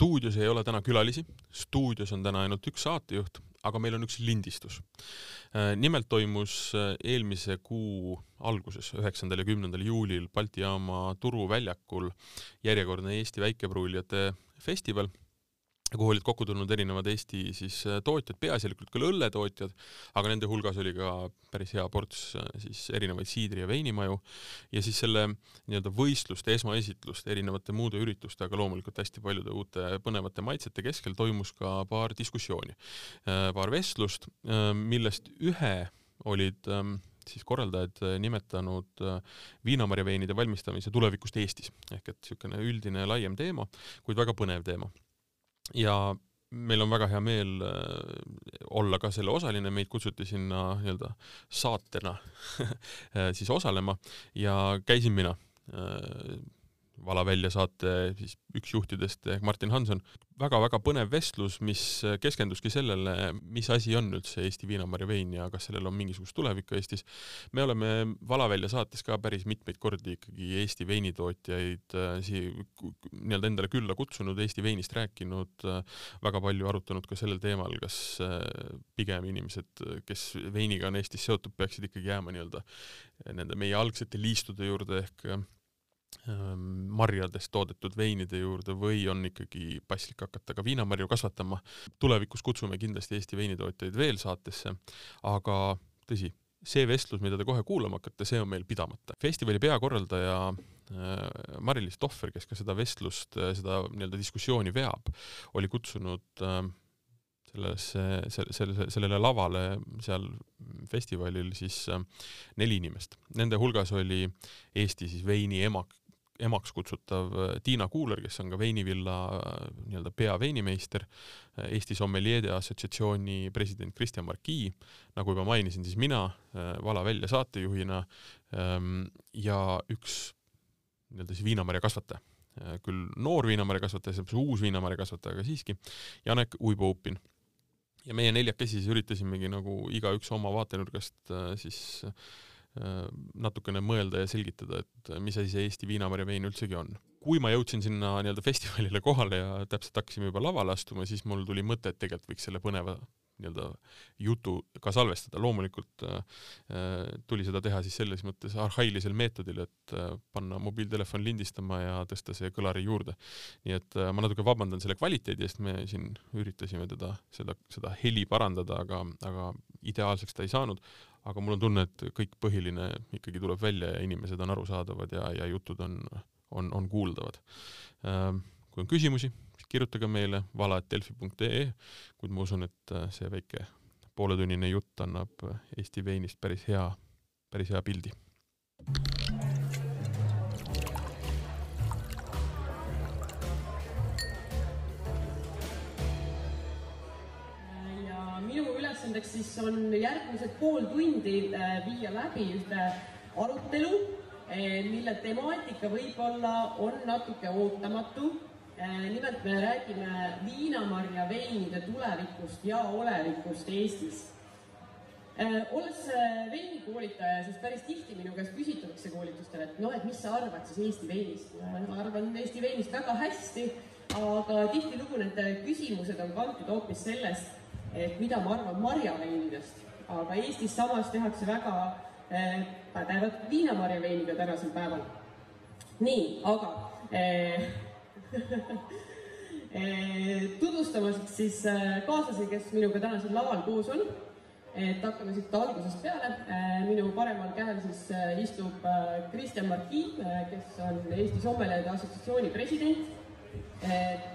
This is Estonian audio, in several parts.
stuudios ei ole täna külalisi, stuudios on täna ainult üks saatejuht, aga meil on üks lindistus. Äh, nimelt toimus äh, eelmise kuu alguses, üheksandal ja kümnendal juulil Balti jaama turuväljakul järjekordne Eesti väikepruulijate festival kuhu olid kokku tulnud erinevad Eesti siis äh, tootjad, peaasjalikult küll õlletootjad, aga nende hulgas oli ka päris hea ports äh, siis erinevaid siidri- ja veinimaju ja siis selle nii-öelda võistluste esmaesitlust erinevate muude ürituste, aga loomulikult hästi paljude uute põnevate maitsete keskel toimus ka paar diskussiooni, äh, paar vestlust, millest ühe olid ähm, siis korraldajad nimetanud viinamarja veinide valmistamise tulevikust Eestis. Ehk et niisugune üldine laiem teema, kuid väga põnev teema ja meil on väga hea meel äh, olla ka selle osaline, meid kutsuti sinna nii-öelda saatena siis osalema. Ja käisin mina äh, Vala välja saate siis üks juhtidest ehk Martin Hanson väga-väga põnev vestlus, mis keskenduski sellele, mis asi on üldse Eesti viinamarja vein ja kas sellel on mingisugust tulevikku Eestis. me oleme Valavälja saates ka päris mitmeid kordi ikkagi Eesti veinitootjaid äh, siia nii-öelda endale külla kutsunud, Eesti veinist rääkinud, äh, väga palju arutanud ka sellel teemal, kas pigem inimesed, kes veiniga on Eestis seotud, peaksid ikkagi jääma nii-öelda nende meie algsete liistude juurde ehk marjadest toodetud veinide juurde või on ikkagi paslik hakata ka viinamarju kasvatama. tulevikus kutsume kindlasti Eesti veinitootjaid veel saatesse, aga tõsi, see vestlus, mida te kohe kuulama hakkate, see on meil pidamata. festivali peakorraldaja Mari-Liis Tohver, kes ka seda vestlust, seda nii-öelda diskussiooni veab, oli kutsunud sellesse, selle, selle, sellele lavale seal festivalil siis neli inimest. Nende hulgas oli Eesti siis veini emak, emaks kutsutav äh, Tiina Kuuler, kes on ka veinivilla äh, nii-öelda peaveinimeister, äh, Eesti Sommeliede Assotsiatsiooni president Kristjan Markii, nagu juba mainisin, siis mina Vala välja saatejuhina ähm, ja üks nii-öelda siis viinamarja kasvataja, küll noor viinamarja kasvataja, uus viinamarja kasvataja, aga siiski, Janek Uibo-Upin ja meie neljakesi siis üritasimegi nagu igaüks oma vaatenurgast siis äh, Äh, natukene mõelda ja selgitada, et mis asi see Eesti viinamarja vein üldsegi on. kui ma jõudsin sinna nii-öelda festivalile kohale ja täpselt hakkasime juba lavale astuma, siis mul tuli mõte, et tegelikult võiks selle põneva nii-öelda jutu ka salvestada, loomulikult äh, äh, tuli seda teha siis selles mõttes arhailisel meetodil, et äh, panna mobiiltelefon lindistama ja tõsta see kõlari juurde. nii et ma natuke vabandan selle kvaliteedi eest, me siin üritasime teda, seda, seda heli parandada, aga, aga ideaalseks ta ei saanud, aga mul on tunne, et kõik põhiline ikkagi tuleb välja ja inimesed on arusaadavad ja, ja jutud on, on, on kuuldavad. Kui on küsimusi, kirjutage meile vala.delfi.ee, kuid ma usun, et äh, see väike pooletunnine jutt annab Eesti veinist päris hea, päris hea pildi. ülesandeks siis on järgmised pool tundi äh, viia läbi ühte arutelu, äh, mille temaatika võib-olla on natuke ootamatu. Äh, nimelt me räägime viinamarja veinide tulevikust ja olevikust Eestis olles veinikoolitaja, siis päris tihti minu käest küsitakse koolitustel, et noh, et mis sa arvad siis Eesti veinist. ma arvan Eesti veinist väga hästi, aga tihtilugu need küsimused on kantud hoopis sellest, et mida ma arvan marjaveinidest, aga Eestis samas tehakse väga äh, pädevat viinamarjaveiniga tänasel päeval. nii, aga äh, tutvustamaks siis äh, kaaslasi, kes minuga täna siin laval koos on, et hakkame siit algusest peale. minu paremal käel siis istub Kristjan Marki, kes on Eesti Sommeliide Assotsiatsiooni president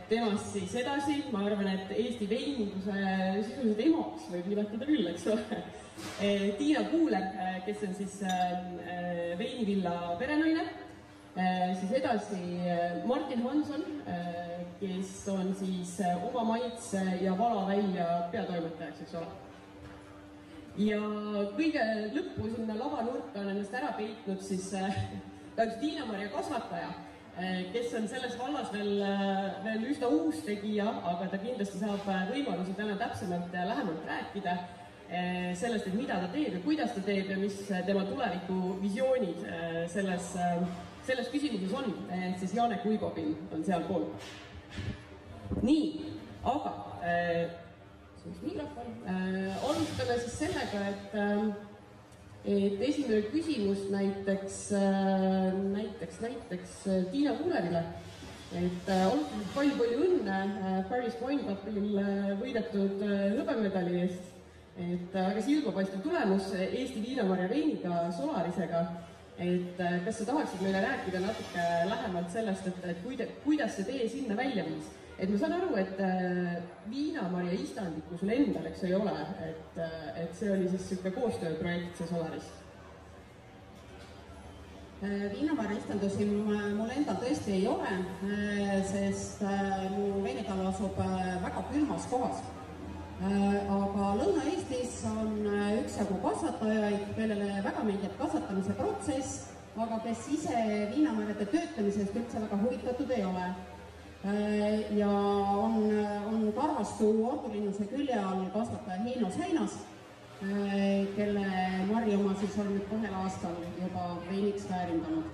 temast siis edasi, ma arvan, et Eesti veininduse sisuliselt emaks võib nimetada küll, eks ole. Tiina Kuuler, kes on siis veinivilla perenaine, siis edasi Martin Hanson, kes on siis oma maitse ja vala välja peatoimetajaks, eks ole. ja kõige lõppu sinna lavanurka on ennast ära peitnud siis ka üks Tiina-Maria kasvataja kes on selles vallas veel, veel üsna uus tegija, aga ta kindlasti saab võimalusi täna täpsemalt ja lähemalt rääkida sellest, et mida ta teeb ja kuidas ta teeb ja mis tema tulevikuvisioonid selles, selles küsimuses on. ehk siis Janek Uibopil on sealpool. nii, aga äh, siis mikrofon äh,, alustame siis sellega, et äh, et esimene küsimus näiteks äh,, näiteks, näiteks Tiina Kulerile et äh, alustades palju-palju õnne äh, Paris Wine Cupil äh, võidetud hõbemedali eest. et väga silmapaistev tulemus Eesti viinamarja veiniga Solarisega. Et äh, kas sa tahaksid meile rääkida natuke lähemalt sellest, et, et kuida-, kuidas see tee sinna välja viis? et ma saan aru, et äh, viinamarja istandikku sul endal, eks ei ole, et äh,, et see oli siis niisugune koostööprojekt, see Solaris viinamarjaistandusi mul endal tõesti ei ole, sest mu veinitalu asub väga külmas kohas. Aga Lõuna-Eestis on üksjagu kasvatajaid, kellele väga meeldib kasvatamise protsess, aga kes ise viinamarjade töötlemisest üldse väga huvitatud ei ole. ja on, on Tarvastu ordulinnuse külje all kasvataja Heino Säinas Äh, kelle marju ma siis olen nüüd kahel aastal juba veiniks väärindanud.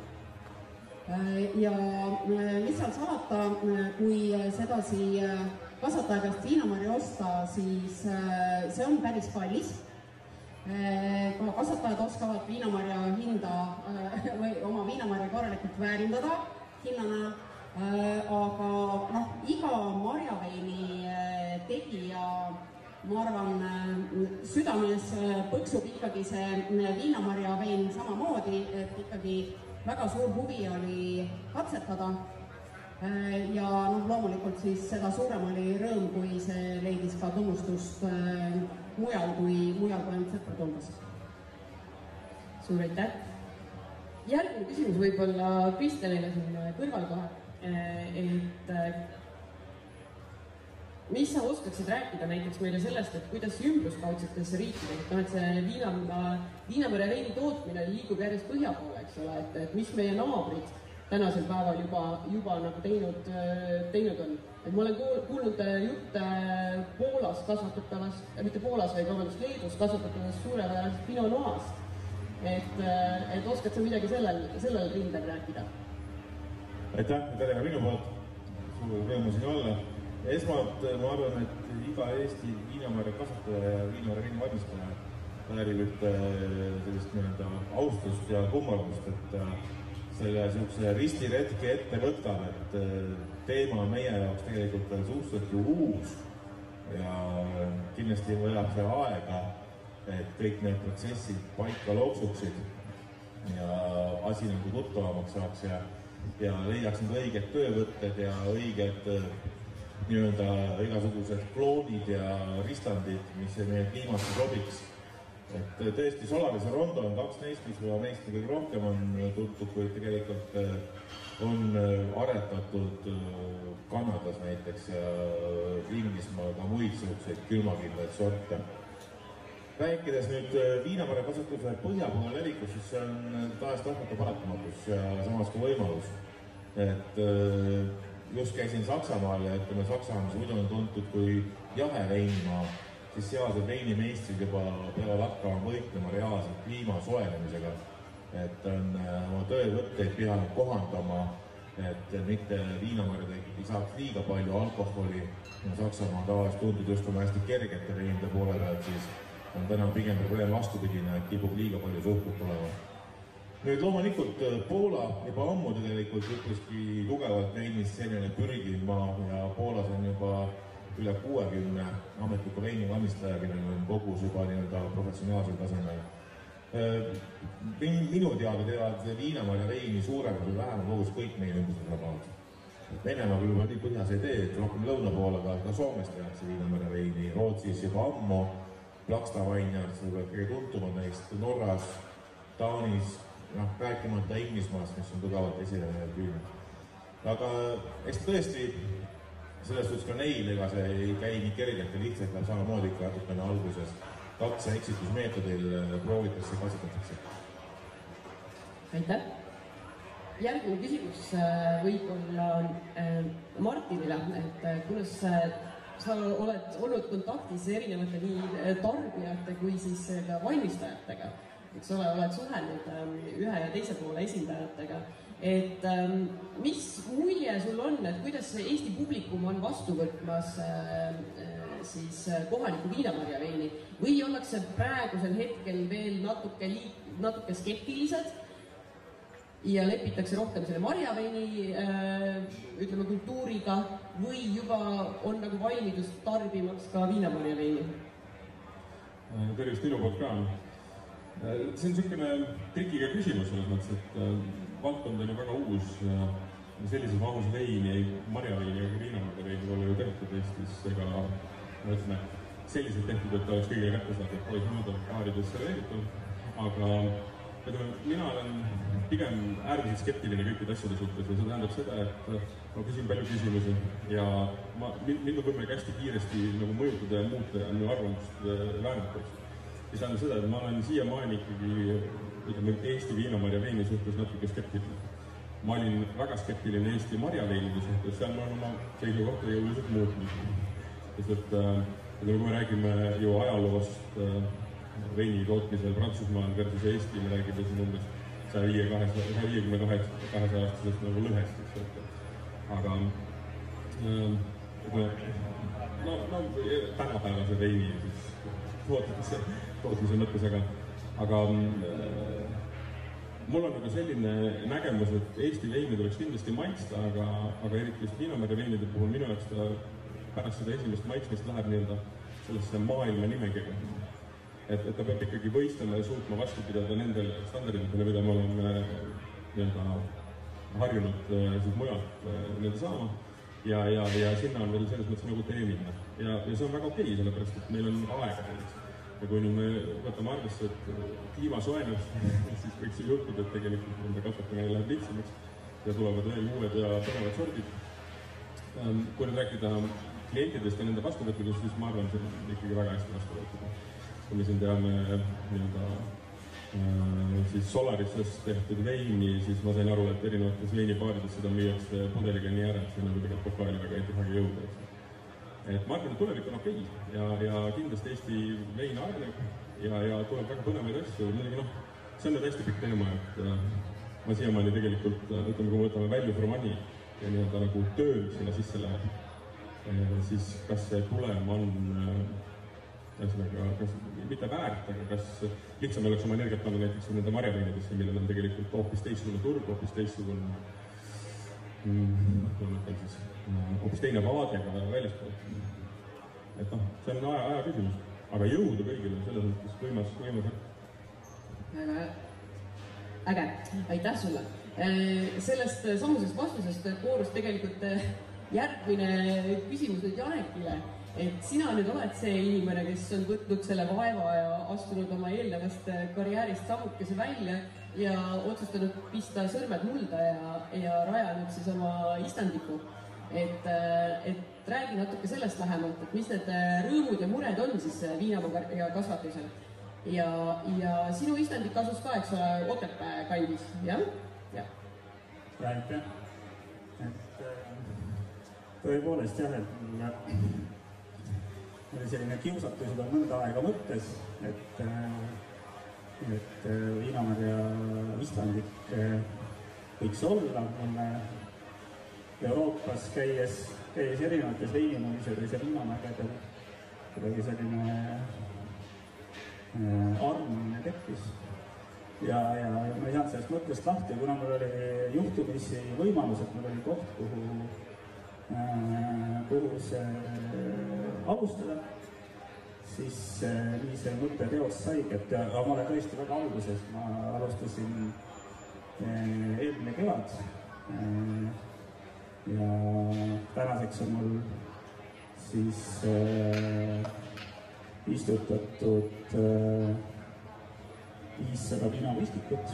Äh, ja äh, mis seal salata, kui sedasi kasvataja käest viinamarja osta, siis see on päris kallis. ka kasvatajad oskavad viinamarja hinda või oma viinamarja korralikult väärindada hinna näol aga noh, iga marjaveini tegija ma arvan, äh, südames äh, põksub ikkagi see äh, viinamarja vein samamoodi, et ikkagi väga suur huvi oli katsetada. Ja noh, loomulikult siis seda suurem oli rõõm, kui see leidis ka tunnustust mujal kui, mujal kui ainult sõprade hulgas. suur aitäh! järgmine küsimus võib-olla Kristjanile siin kõrval kohe, et mis sa oskaksid rääkida näiteks meile sellest, et kuidas ümbruskaudsetes riikides, et noh, et see viina, viinamere veini tootmine liigub järjest põhja poole, eks ole, et, et mis meie naabrid tänasel päeval juba, juba nagu teinud, teinud on. et ma olen kuulnud jutte Poolas kasvatatavast, mitte Poolas, vaid vabandust, Leedus kasvatatavast suurepärasest Pinot Noir'st. et, et oskad sa midagi sellel, sellel rindel rääkida? aitäh, tere ka minu poolt, suur rõõm siin olla esmalt ma arvan, et iga Eesti viinamarja kasvataja ja viinamarja veini valmistaja väärib ühte sellist nii-öelda austust ja kummardust, et äh, selle niisuguse ristiretki ette võtab, et äh, teema on meie jaoks tegelikult veel suhteliselt ju uus ja kindlasti vajab see aega, et kõik need protsessid paika loksuksid ja asi nagu tuttavamaks saaks ja, ja leiaks need õiged töövõtted ja õiged nii-öelda igasugused kloonid ja ristandid, mis meie kliimasse sobiks. Et tõesti, Solaris ja Rondo on kaks neist, mis võib-olla meist kõige rohkem on tuntud, kuid tegelikult äh, on aretatud Kanadas näiteks ja Inglismaal ka muid niisuguseid külmakindlaid sorte. rääkides nüüd viinamarja kasvatuse põhja poole levikust, siis see on tahes-tahtmata paratamatus ja samas ka võimalus. et just käisin Saksamaal ja ütleme, muidu on tuntud kui jahe veinimaa, siis sealsed veinimeistrid juba peavad hakkama võitlema reaalselt kliima soojenemisega. et on äh, oma töövõtteid pidanud kohandama, et mitte viinamarjad ei saaks liiga palju alkoholi. Saksamaa on tavaliselt tuntud just oma hästi kergete veinide poole pealt, siis on täna pigem probleem vastupidine, et kipub liiga palju suhkrut olema nüüd loomulikult äh, Poola juba ammu tegelikult üpriski tugevalt veinis selline pürgiv maa ja Poolas on juba üle kuuekümne ametliku veinivalmistaja, kellel on kogus juba nii-öelda professionaalsel tasemel. Äh, minu teada teevad viinamarja veini suuremas või vähemas kogus kõik meie ümbrusega maad. Venemaaga juba nii põhjas ei tee, et rohkem lõuna poole, aga ka Soomes tehakse viinamarja veini, Rootsis juba ammu, Plaksta Vineyards, võib-olla kõige tuntumad neist, Norras, Taanis noh, rääkimata Inglismaast, mis on tugevalt esile küünud. aga eks tõesti, selles suhtes ka neil, ega see ei käi nii kergelt ja lihtsalt, nad samamoodi ikka natukene alguses kaks- ja eksitusmeetodil äh, proovitakse, kasutatakse. aitäh! järgmine küsimus äh, võib-olla äh, Martinile, et kuidas sa oled olnud kontaktis erinevate nii tarbijate kui siis ka valmistajatega eks ole, oled suhelnud ähm, ühe ja teise poole esindajatega, et ähm, mis mulje sul on, et kuidas Eesti publikum on vastu võtmas siis kohalikku viinamarja veini või ollakse praegusel hetkel veel natuke natuke skeptilised ja lepitakse rohkem selle marjaveini ütleme kultuuriga või juba on nagu valmidus tarbimaks ka viinamarjaveini? tervist minu poolt ka Äh, see on niisugune trikiga küsimus selles mõttes, et äh, valdkond on ju väga uus sellises mahus veini, marjaveini ega viinamarja veini pole ju tehtud Eestis ega no ütleme, selliselt tehtud, et oleks kõigile kättesaadav, poismööda baarides serveeritud, aga ütleme, mina olen pigem äärmiselt skeptiline kõikide asjade suhtes ja see tähendab seda, et ma küsin palju küsimusi ja ma, mind on võimalik hästi kiiresti nagu mõjutada ja muuta ja minu arvamust väänata, eks mis tähendab seda, et ma olen siiamaani ikkagi ütleme, Eesti viinamarja veini suhtes natuke skeptiline. ma olin väga skeptiline Eesti marjaveinide suhtes, seal ma olen oma seisukohta jõuliselt muutnud. sest et äh, ütleme, kui me räägime ju ajaloost äh, veini tootmisel Prantsusmaal versus Eesti, me räägime siin umbes saja viie, kahesaja, saja viiekümne kaheksa, kahesaja aastasest nagu lõhest, eks ju. aga ütleme, no, no tänapäevase veini siis tootmise, tootmise mõttes, aga, aga äh, mul on nagu selline nägemus, et Eesti veini tuleks kindlasti maitsta, aga, aga eriti just Hiinamäe veinide puhul minu jaoks ta pärast seda esimest maitsmist läheb nii-öelda sellesse maailma nimekirja. et, et ta peab ikkagi võistlema ja suutma vastu pidada nendele standarditele, mida me oleme nii-öelda harjunud äh, siis mujalt äh, nii-öelda saama ja, ja, ja sinna on veel selles mõttes nagu tee minna. ja, ja see on väga okei okay,, sellepärast et meil on aega selleks. Ja kui nüüd me võtame arvesse, et kliima soojeneb, siis võiks ju juhtuda, et tegelikult nende kasvatamine läheb lihtsamaks ja tulevad veel uued ja põnevad sordid. Ähm, kui nüüd rääkida klientidest ja nende vastuvõttudest, siis ma arvan, see on ikkagi väga hästi vastu võetud. kui me siin teame nii-öelda Äh, siis Solarisest tehtud veini, siis ma sain aru, et erinevates veinibaarides seda müüakse pudeliga nii ära, et sinna tegelikult pokaali väga ei tahagi jõuda, eks. Et ma arvan, et tulevik on okei okay. ja, ja kindlasti Eesti vein areneb ja, ja tuleb väga põnevaid asju, muidugi noh, see on nüüd hästi pikk teema, et äh, ma siiamaani tegelikult, äh, ütleme, kui me võtame value for money ja nii-öelda nagu töö, mis sinna sisse läheb, siis kas see tulem on ühesõnaga, kas mitte väärt, aga kas lihtsam oleks oma energiat panna näiteks nende marjaveinidesse, millel on tegelikult hoopis teistsugune turg, hoopis teistsugune mm,, kuidas ma ütlen siis, hoopis teine vaade ka väljaspoolt. et noh, see on aja, aja küsimus, aga jõudu kõigile, selles mõttes võimas, võimas äkk. väga äge, aitäh sulle. Äh, sellest samusest vastusest koorus tegelikult äh, järgmine küsimus nüüd Janekile et sina nüüd oled see inimene, kes on võtnud selle vaeva ja astunud oma eelnevast karjäärist sammukese välja ja otsustanud pista sõrmed mulda ja, ja rajanud siis oma istandiku. Et, et räägi natuke sellest lähemalt, et mis need rõõmud ja mured on siis viinamarja kasvatusel. ja, ja sinu istandik asus ka, eks ole, Otepää kandis, jah? jah. aitäh, et tõepoolest jah, et mul oli selline kiusatus juba mõnda aega mõttes, et, äh, et äh, Viinamarja istandik äh, võiks olla. mulle Euroopas käies, käies erinevates veinimuisedes ja viinamägedel kuidagi selline armumine tekkis. ja, ja ma ei saanud sellest mõttest lahti, kuna mul oli juhtumisi võimalus, et mul oli koht, kuhu kuhu see alustada, siis äh, nii see mõte teoks saigi, et aga ma olen tõesti väga alguses, ma alustasin äh, eelmine kevad. Äh, ja tänaseks on mul siis istutatud viissada vinavistikut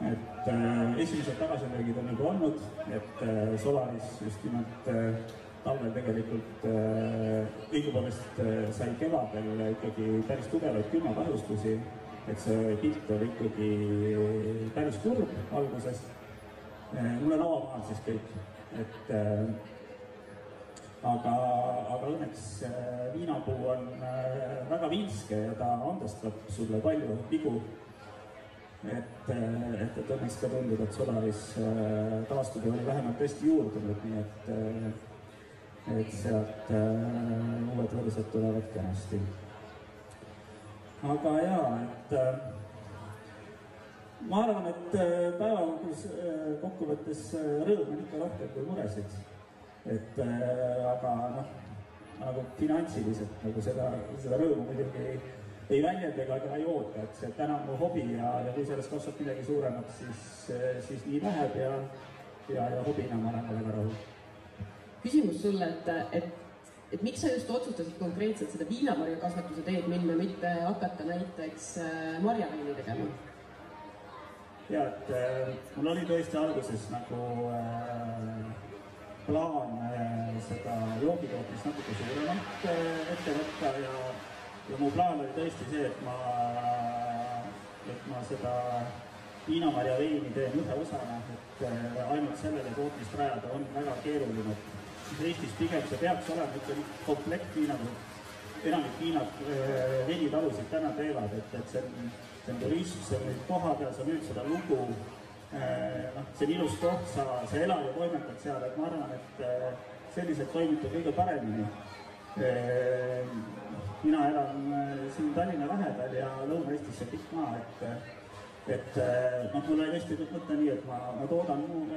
et äh, esimesed tagasilöögid on juba olnud, et äh, Solaris just nimelt äh, talvel tegelikult äh, õigupoolest äh, sai kevadel ikkagi päris tugevaid külmakahjustusi, et see pilt oli ikkagi päris kurb alguses. Äh,. mul on avamaal siis kõik, et äh, aga, aga õnneks äh, viinapuu on äh, väga vinske ja ta andestab sulle palju vigu et, et, et õnneks ka tundub, et Solaris taastub ja oli vähemalt tõesti juurdunud, nii et, et sealt uued võrsed tulevad kenasti. aga jaa, et ma arvan, et päeva lõpus kokkuvõttes rõõm on ikka rohkem kui muresid. et aga noh, nagu finantsiliselt nagu seda, seda rõõmu muidugi ei, ei väljenda ega ka ei oota, et see täna on mu hobi ja, ja kui sellest kasvab midagi suuremat, siis, siis nii läheb ja, ja, ja hobina ma olen väga rahul. küsimus sulle, et, et, et miks sa just otsustasid konkreetselt seda viinamarjakasvatuse teed minna, mitte hakata näiteks äh, marjaveini tegema? Ja et äh, mul oli tõesti alguses nagu äh, plaan äh, seda joogitootmist natuke suuremalt äh, ette võtta ja, ja mu plaan oli tõesti see, et ma, et ma seda viinamarja veini teen ühe osana, et äh, ainult sellele tootmist rajada on väga keeruline. Eestis pigem see peaks olema ikkagi komplekt viina, enamik viina veinitalusid täna teevad, et, et see on, see on turism, kohapeal, sa müüd seda lugu Äh, noh, see on ilus koht, sa, sa elad ja toimetad seal, et ma arvan, et äh, selliselt toimib kõige paremini. Äh, mina elan siin Tallinna lähedal ja Lõuna-Eestis on pikk maa, et, et noh, mul oli tõesti mõte nii, et ma, ma toodan muud,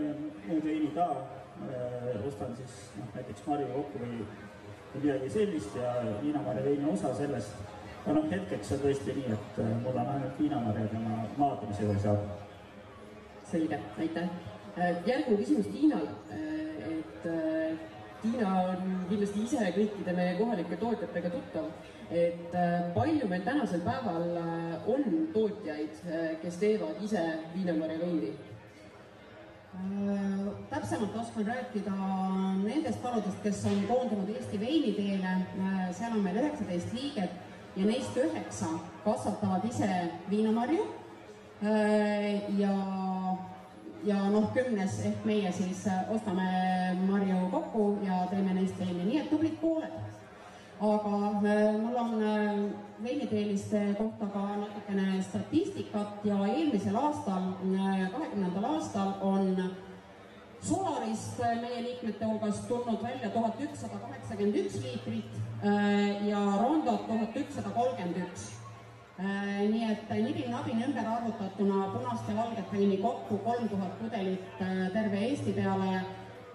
muud veini ka, ostan siis noh, näiteks marju kokku või midagi sellist ja viinamarja veini osa sellest. Aga noh, hetkeks on tõesti nii, et mul on ainult viinamarjad ja ma maadlemisega seal selge, aitäh. Äh, järgmine küsimus Tiinale, äh, et äh, Tiina on kindlasti ise kõikide meie kohalike tootjatega tuttav, et palju meil tänasel päeval on tootjaid, kes teevad ise viinamarja veini? täpsemalt oskan rääkida nendest taludest, kes on koondunud Eesti veiniteele, seal on meil üheksateist liiget ja neist üheksa kasvatavad ise viinamarju ja ja noh, kümnes ehk meie siis ostame marju kokku ja teeme neist veini, nii et tublid pooled. aga mul on veiniteeliste kohta ka natukene statistikat ja eelmisel aastal, kahekümnendal aastal on Solarist meie liikmete hulgast tulnud välja tuhat ükssada kaheksakümmend üks liitrit ja Rondot tuhat ükssada kolmkümmend üks Äh, nii et nibin-nabin ümber arvutatuna punast ja valget veini kokku kolm tuhat pudelit äh, terve Eesti peale.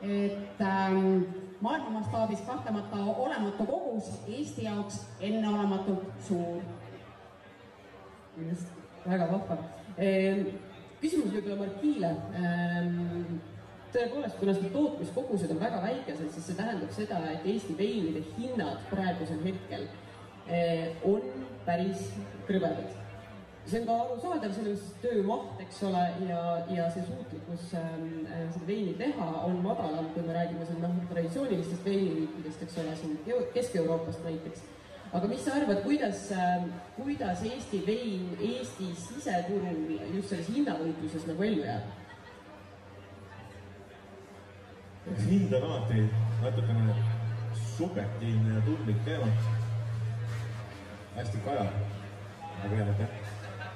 et ähm, maailma mastaabis kahtlemata olematu kogus, Eesti jaoks enneolematult suur. just, väga vahva. Küsimus võib-olla Markile tõepoolest, kuna need tootmiskogused on väga väikesed, siis see tähendab seda, et Eesti veinide hinnad praegusel hetkel äh, on päris krõbedad. see on ka arusaadav, sellepärast et töömaht, eks ole, ja, ja see suutlikkus ähm, äh, seda veini teha on madalam, kui me räägime siin noh, traditsioonilistest veiniliikidest, eks ole, siin Kesk-Euroopast näiteks. aga mis sa arvad, kuidas äh,, kuidas Eesti vein Eesti siseturul just selles hinnavõitluses nagu ellu jääb? Eks hind on alati natukene subjektiivne ja tundlik teema hästi kajav. väga hea, aitäh.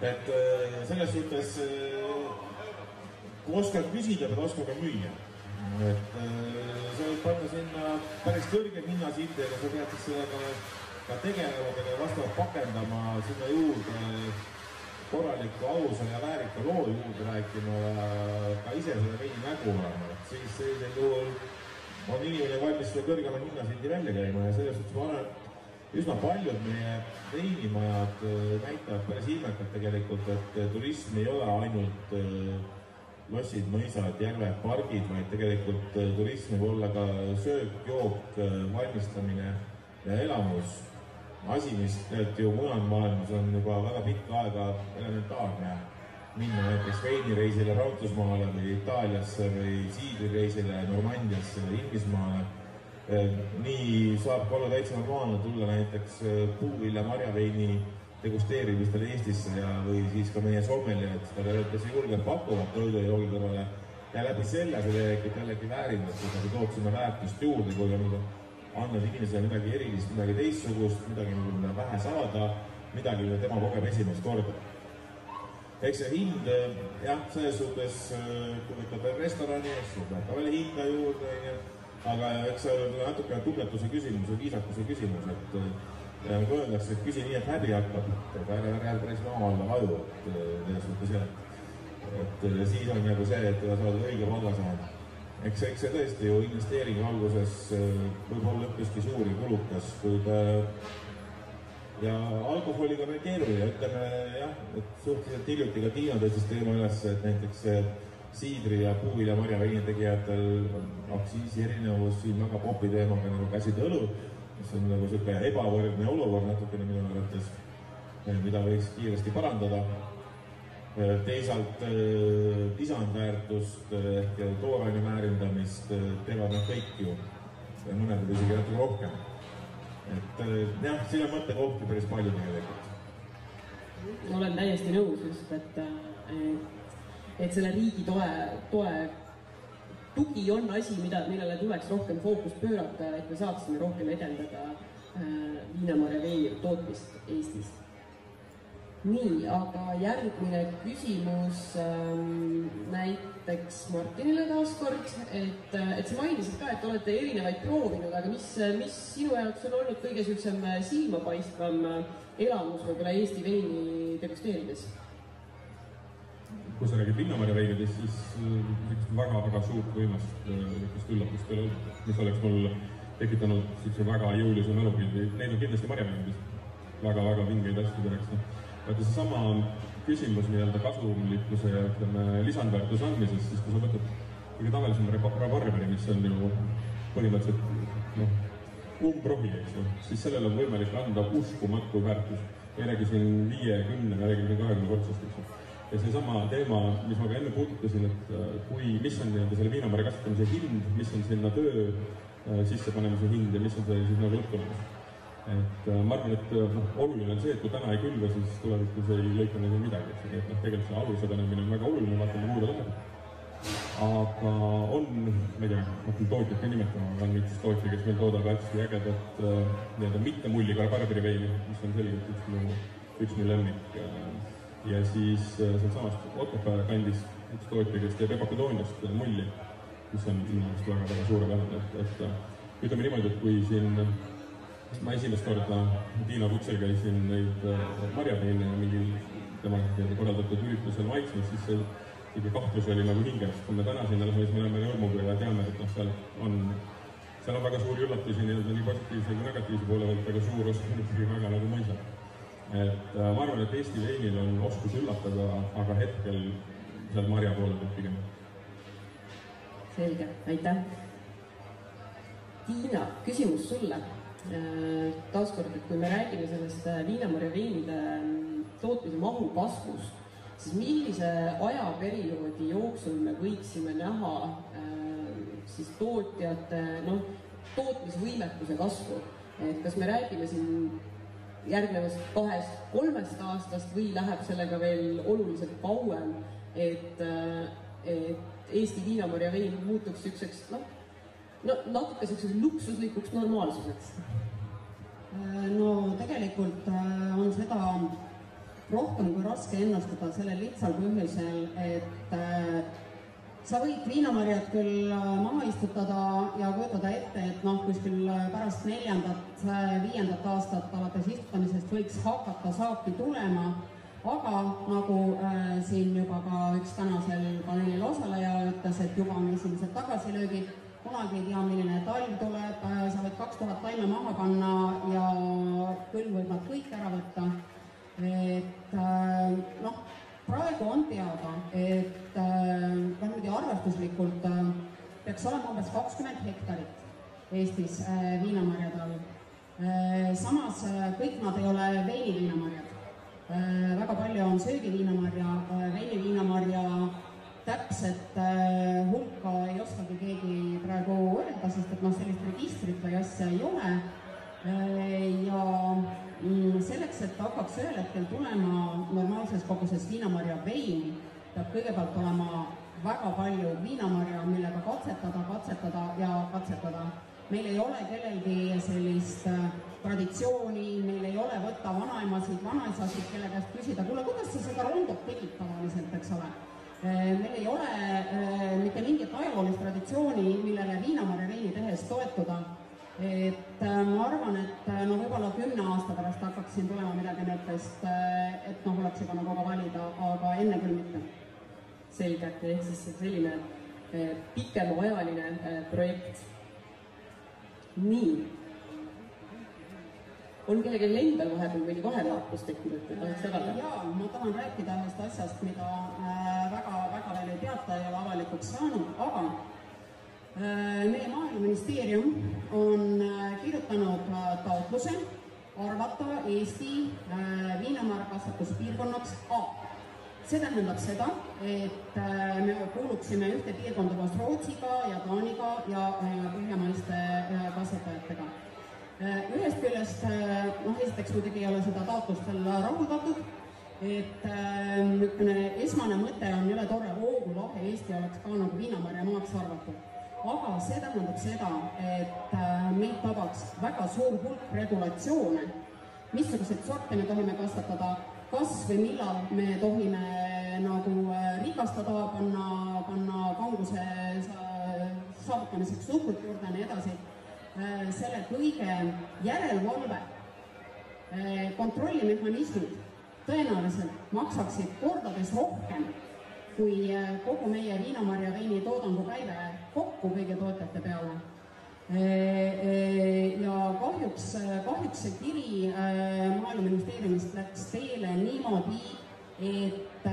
et äh, selles suhtes, äh, kui oskad küsida, pead oskama müüa. et äh, sa võid panna sinna päris kõrge hinnasildi, aga sa pead siis sellega ka tegelema, vastavalt pakendama sinna juurde korraliku ausa ja väärika loo juurde rääkima ja ka ise selle veidi nägu olema, et siis sellisel juhul on inimene valmis selle kõrgema hinnasildi välja käima ja selles suhtes ma arvan, üsna paljud meie veinimajad äh, näitavad päris ilmekalt tegelikult, et äh, turism ei ole ainult äh, lossid, mõisad, järved, pargid, vaid tegelikult turism võib olla ka söök, jook, valmistamine ja elamus. Asi, mis tegelikult ju mujal maailmas on juba väga pikka aega elementaarne. minna näiteks veinireisile Prantsusmaale või Itaaliasse või siidrireisile Normandiasse või Inglismaale Ehm, nii saab ka olla täitsa normaalne tulla näiteks eh, puuvilja marjaveini degusteerimistel Eestisse ja, või siis ka meie sommeljad seda kes julgelt pakuvad toidu ja joogi kõrvale. ja läbi selle see tegelikult jällegi et kui sa tood sinna väärtust juurde, kui on andnud inimesele midagi erilist, midagi teistsugust, midagi, mida vähe saada, midagi, mida tema kogeb esimest korda. eks see hind jah, selles suhtes, kui võtad veel restorani, siis tuleb ka veel hinda juurde, onju. aga eks see on natuke tunnetuse küsimus ja viisakuse küsimus, et ja nagu öeldakse, et küsi nii, et häbi hakkab, et ära, ära päris maa alla vaju, et selles suhtes jah. et siis on nagu see, et sa oled õige palga saanud. Eks, eks see tõesti ju investeeringu alguses võib olla üpriski suur ja kulukas, kuid ja alkoholiga on veel keeruline, ütleme jah, et suhteliselt hiljuti ka Tiina tõstis teema üles, et näiteks siidri ja puuvilja marjaveini tegijatel on aktsiisi erinevus siin väga popi teemaga nagu käsid õlu, mis on nagu niisugune ebavõrdne olukord natukene minu arvates, mida võiks kiiresti parandada. Teisalt lisandväärtust ehk tooraine väärindamist teevad nad kõik ju, mõned isegi natuke rohkem. Et äh, jah, siin on mõttekohti päris palju tegelikult. olen täiesti nõus just, et, et, selle riigi toe, toe tugi on asi, mida, millele tuleks rohkem fookust pöörata, et me saaksime rohkem edendada äh, viinamarja vee tootmist Eestis nii, aga järgmine küsimus ähm, näiteks Martinile taaskord, et, et sa mainisid ka, et olete erinevaid proovinud, aga mis, mis sinu jaoks on olnud kõige niisugusem silmapaistvam elamus võib-olla Eesti veini degusteerides? kui sa räägid Linnamäe veinidest, siis väga-väga suurt võimast niisugust üllatust ei ole olnud, mis oleks mul tekitanud niisuguse väga jõulise mälupildi, neid on kindlasti marjaveinides väga-väga vingeid asju tehakse vaata seesama küsimus nii-öelda kasumlikkuse ja ütleme, lisandväärtuse andmisest, siis kui sa võtad kõige tavalisema rabarberi, mis on ju põhimõtteliselt noh, umbrohi, eks ju, siis sellele on võimalik anda uskumatu väärtus. ei räägi siin viiekümne, me räägime siin kahekümne kordsest, eks ju. ja seesama teema, mis ma ka enne puudutasin, et äh, kui, mis on nii-öelda selle viinamarja kasvatamise hind, mis on sinna töö äh, sissepanemise hind ja mis on see siis nagu lõpptulemus et äh, ma arvan, et äh, noh, oluline on see, et kui täna ei külva, siis tulevikus ei lõika nagu midagi, et noh, tegelikult see aluse panemine on väga oluline, vaatame, ta läheb. aga on, ma ei tea, ma hakkan tootjat ka nimetama, aga on üks tootja, kes meil toodab hästi ägedat äh, nii-öelda mitte mulliga barbariveini, mis on selgelt üks mu, üks mu lemmik. ja siis sealsamast Otepää kandis üks tootja, kes teeb Ebakudooniast mulli, mis on minu arust väga-väga suurepärane, et, et ütleme niimoodi, et kui siin ma esimest korda Tiina kutsel käisin neid äh, marjateene mingil tema korraldatud üritusel maitsmas, siis see niisugune kahtlus oli nagu hinges. kui me täna sinna läheme, siis me läheme rõõmuga ja teame, et noh, seal on, seal on väga suuri üllatusi nii-öelda nii positiivse kui negatiivse poole pealt, aga suur osa on ikkagi väga nagu mõisab. et äh, ma arvan, et Eesti veinil on oskus üllatada, aga hetkel seal marja poole pealt pigem. selge, aitäh. Tiina, küsimus sulle taaskord, et kui me räägime sellest äh, viinamarja veinide mm, tootmise mahu kasvust, siis millise ajaperioodi jooksul me võiksime näha äh, siis tootjate noh, tootmisvõimekuse kasvu, et kas me räägime siin järgnevast kahest-kolmest aastast või läheb sellega veel oluliselt kauem, et, et Eesti viinamarja vein muutuks niisuguseks noh, no natuke selliseks luksuslikuks normaalsuseks? Äh, no tegelikult äh, on seda rohkem kui raske ennustada sellel lihtsal põhjusel, et äh, sa võid viinamarjad küll maha istutada ja kujutada ette, et noh, kuskil pärast neljandat, viiendat aastat alates istutamisest võiks hakata saaki tulema, aga nagu äh, siin juba ka üks tänasel paneelil osaleja ütles, et juba on esimesed tagasilöögid kunagi ei tea, milline talv tuleb, äh, sa võid kaks tuhat taime maha panna ja külm võib nad kõik ära võtta. et äh, noh, praegu on teada, et äh, niimoodi arvestuslikult peaks olema umbes kakskümmend hektarit Eestis viinamarjade all. samas kõik nad ei ole veiniviinamarjad. väga palju on söögiviinamarja, veiniviinamarja täpset äh, hulka ei oskagi keegi praegu öelda, sest et noh, sellist registrit või asja ei ole äh,. ja mm, selleks, et hakkaks ühel hetkel tulema normaalses koguses viinamarja veini, peab kõigepealt olema väga palju viinamarja, millega katsetada, katsetada ja katsetada. meil ei ole kellelgi sellist äh, traditsiooni, meil ei ole võtta vanaemasid, vanaisasid, kelle käest küsida, kuule, kuidas sa seda rondot tegid tavaliselt, eks ole. Meil ei ole mitte mingit ajaloolist traditsiooni, millele viinamarja veini tehes toetuda et äh, ma arvan, et äh, no võib-olla kümne aasta pärast hakkaks siin tulema midagi niisugust, äh, et noh, oleks juba nagu ka valida, aga enne küll mitte. selge, ehk siis selline pikemaajaline projekt. nii. on kellelgi endal vahepeal mõni vahevaatus tekkinud, et tahaks jagada? jaa, ma tahan rääkida ühest asjast, mida väga-väga ei ole avalikuks saanud, aga Äh, meie Maaeluministeerium on äh, kirjutanud äh, taotluse arvata Eesti viinamarjakasvatuspiirkonnaks A. see tähendab seda, et me kuuluksime ühte piirkonda koos Rootsiga ja Taaniga ja põhjamaiste kasvatajatega. ühest küljest noh, esiteks muidugi ei ole seda taotlust veel rahuldatud, et niisugune esmane mõte on jõle tore, Voogu lahe Eesti oleks ka nagu viinamarjamaaks arvatud aga see tähendab seda, et äh, meid tabaks väga suur hulk regulatsioone, missuguseid sorte me tohime kasvatada, kas või millal me tohime nagu äh, rikastada, panna, panna kanguse saavutamiseks suhkrut juurde ja nii edasi. Äh, selle kõige järelevalve, kontrollimehhanismid tõenäoliselt maksaksid kordades rohkem kui äh, kogu meie viinamarja veini toodangu käive kokku kõigi tootjate peale. Äh, äh, ja kahjuks, kahjuks see kiri Maaeluministeeriumist läks teele niimoodi, et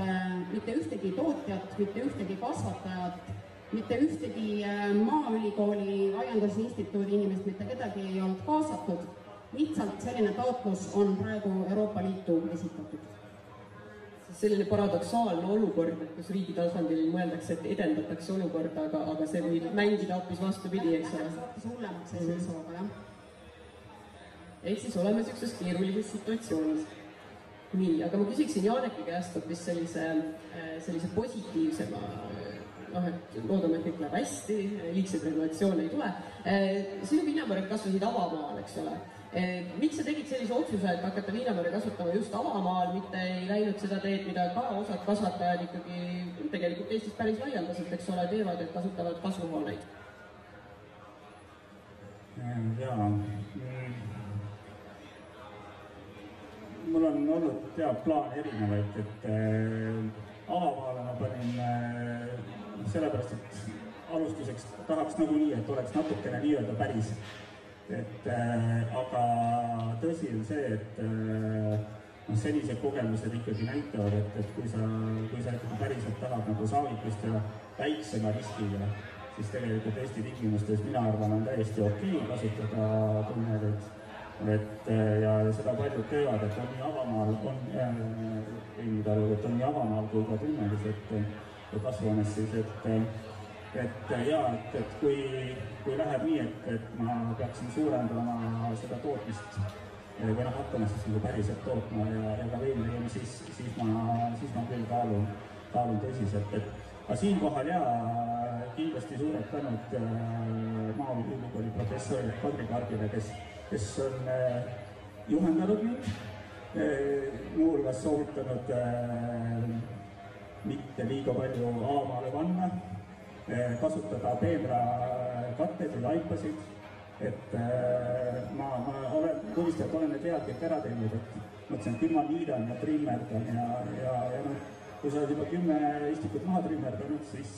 mitte ühtegi tootjat, mitte ühtegi kasvatajat, mitte ühtegi Maaülikooli Aiandusinstituudi inimest, mitte kedagi ei olnud kaasatud. Lihtsalt selline taotlus on praegu Euroopa Liitu esitatud selline paradoksaalne olukord, et kus riigi tasandil mõeldakse, et edendatakse olukorda, aga, aga see võib mängida hoopis vastupidi, eks ole. hoopis hullemaks ei saa saada, jah. ehk siis oleme niisuguses keerulises situatsioonis. nii, aga ma küsiksin Janeki käest hoopis sellise, sellise positiivsema noh, et loodame, et kõik läheb hästi, liigseid regulatsioone ei tule. sinu viinamarjad kasvasid avamaal, eks ole miks sa tegid sellise otsuse, et hakata viinamarja kasvatama just avamaal, mitte ei läinud seda teed, mida ka osad kasvatajad ikkagi tegelikult Eestis päris laialdaselt, eks ole, teevad, et kasutavad kasvuhooneid? jaa, mul on olnud ja plaane erinevaid, et äh, avamaale ma panin äh, sellepärast, et alustuseks tahaks nagunii, et oleks natukene nii-öelda päris et äh, aga tõsi on see, et äh, noh, senised kogemused ikkagi näitavad, et, et kui sa, kui sa ikkagi päriselt tahad nagu saavutust ja väiksema riskiga, siis tegelikult Eesti tingimustes mina arvan, on täiesti okei okay kasutada tunnelit. et äh, ja seda paljud teevad, et on nii avamaal, on äh,, et on nii avamaal kui ka tunnelis, et kasvuhoones siis, et et ja, et, et kui, kui läheb nii, et, et ma peaksin suurendama seda tootmist või noh, hakkama siis nagu päriselt tootma ja, ja ka veini tegema, siis, siis ma, siis ma küll kaalun, kaalun tõsiselt, et aga siinkohal ja kindlasti suured tänud äh, Maaülikooli professorile Kadri Karbile, kes, kes on äh, juhendanud mind, äh, muuhulgas soovitanud mitte liiga palju A-maale panna Kasutada peenrakatteid või laipasid. et eh, ma, ma olen, tunnistan, et olen need vead kõik ära teinud, et mõtlesin, et küll ma niidan ja trimmerdan ja, ja, ja noh, kui sa oled juba kümme istikut maha trimmerdanud, siis,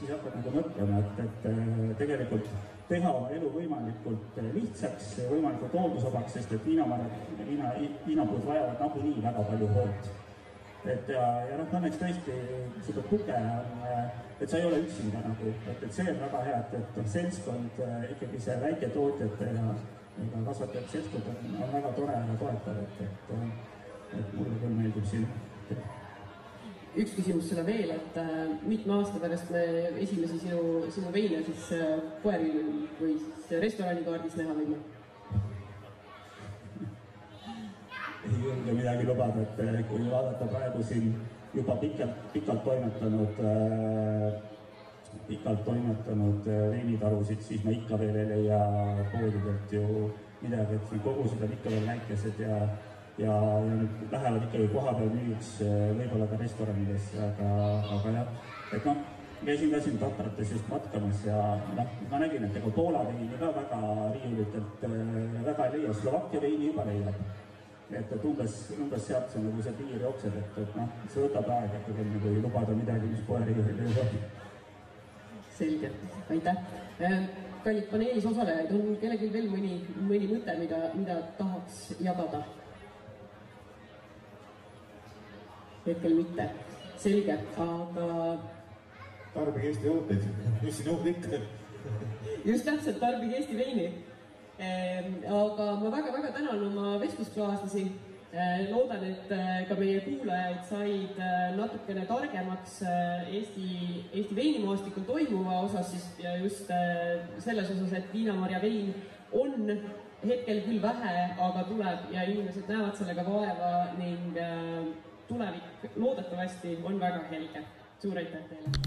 siis hakkad nagu mõtlema, et, et eh, tegelikult teha oma elu võimalikult lihtsaks, võimalikult loodusvabaks, sest et viinamarjad, viina, viinapuud vajavad nagunii väga palju hoolt et ja, ja noh, õnneks tõesti seda tuge on, et sa ei ole üksinda nagu, et, et see on väga hea, et, et noh, seltskond ikkagi see väiketootjate ja, ja kasvatajate seltskond on, on väga tore ja toetav, et, et, et mulle küll meeldib siin. üks küsimus sulle veel, et äh, mitme aasta pärast me esimesi sinu, sinu veine siis äh, poeril või siis restorani kaardis näha võime? Ei julge midagi lubada, et eh, kui vaadata praegu siin juba pikalt, pikalt toimetanud äh, pikalt toimetanud veinitarusid, siis me ikka veel ei leia poodidelt ju midagi, et kogused on ikka veel väikesed ja ja, ja nüüd lähevad ikkagi kohapeal müügiks võib-olla ka restoranidesse, aga, aga jah, et noh, käisin ka siin Tatrates just matkamas ja noh, ma nägin, et ega Poola veini ka väga riiulitelt väga ei leia, Slovakkia veini juba leiab et, et umbes, umbes sealt see nagu see piir jookseb, et, et noh, see võtab aega ikkagi nagu lubada midagi, mis kohe riiulil ei selge, aitäh. Äh, kallid paneelis osalejaid, on kellelgi veel mõni, mõni mõte, mida, mida tahaks jagada? hetkel mitte, selge, aga. tarbige Eesti tooteid, mis siin juurde ikka. just täpselt, tarbige Eesti veini aga ma väga-väga tänan oma vestluskaaslasi. Ehm, loodan, et äh, ka meie kuulajaid said äh, natukene targemaks äh, Eesti, Eesti veinimaastikul toimuva osas siis ja just selles osas, et viinamarja vein on hetkel küll vähe, aga tuleb ja inimesed näevad sellega vaeva ning tulevik loodetavasti on väga helge. suur aitäh teile!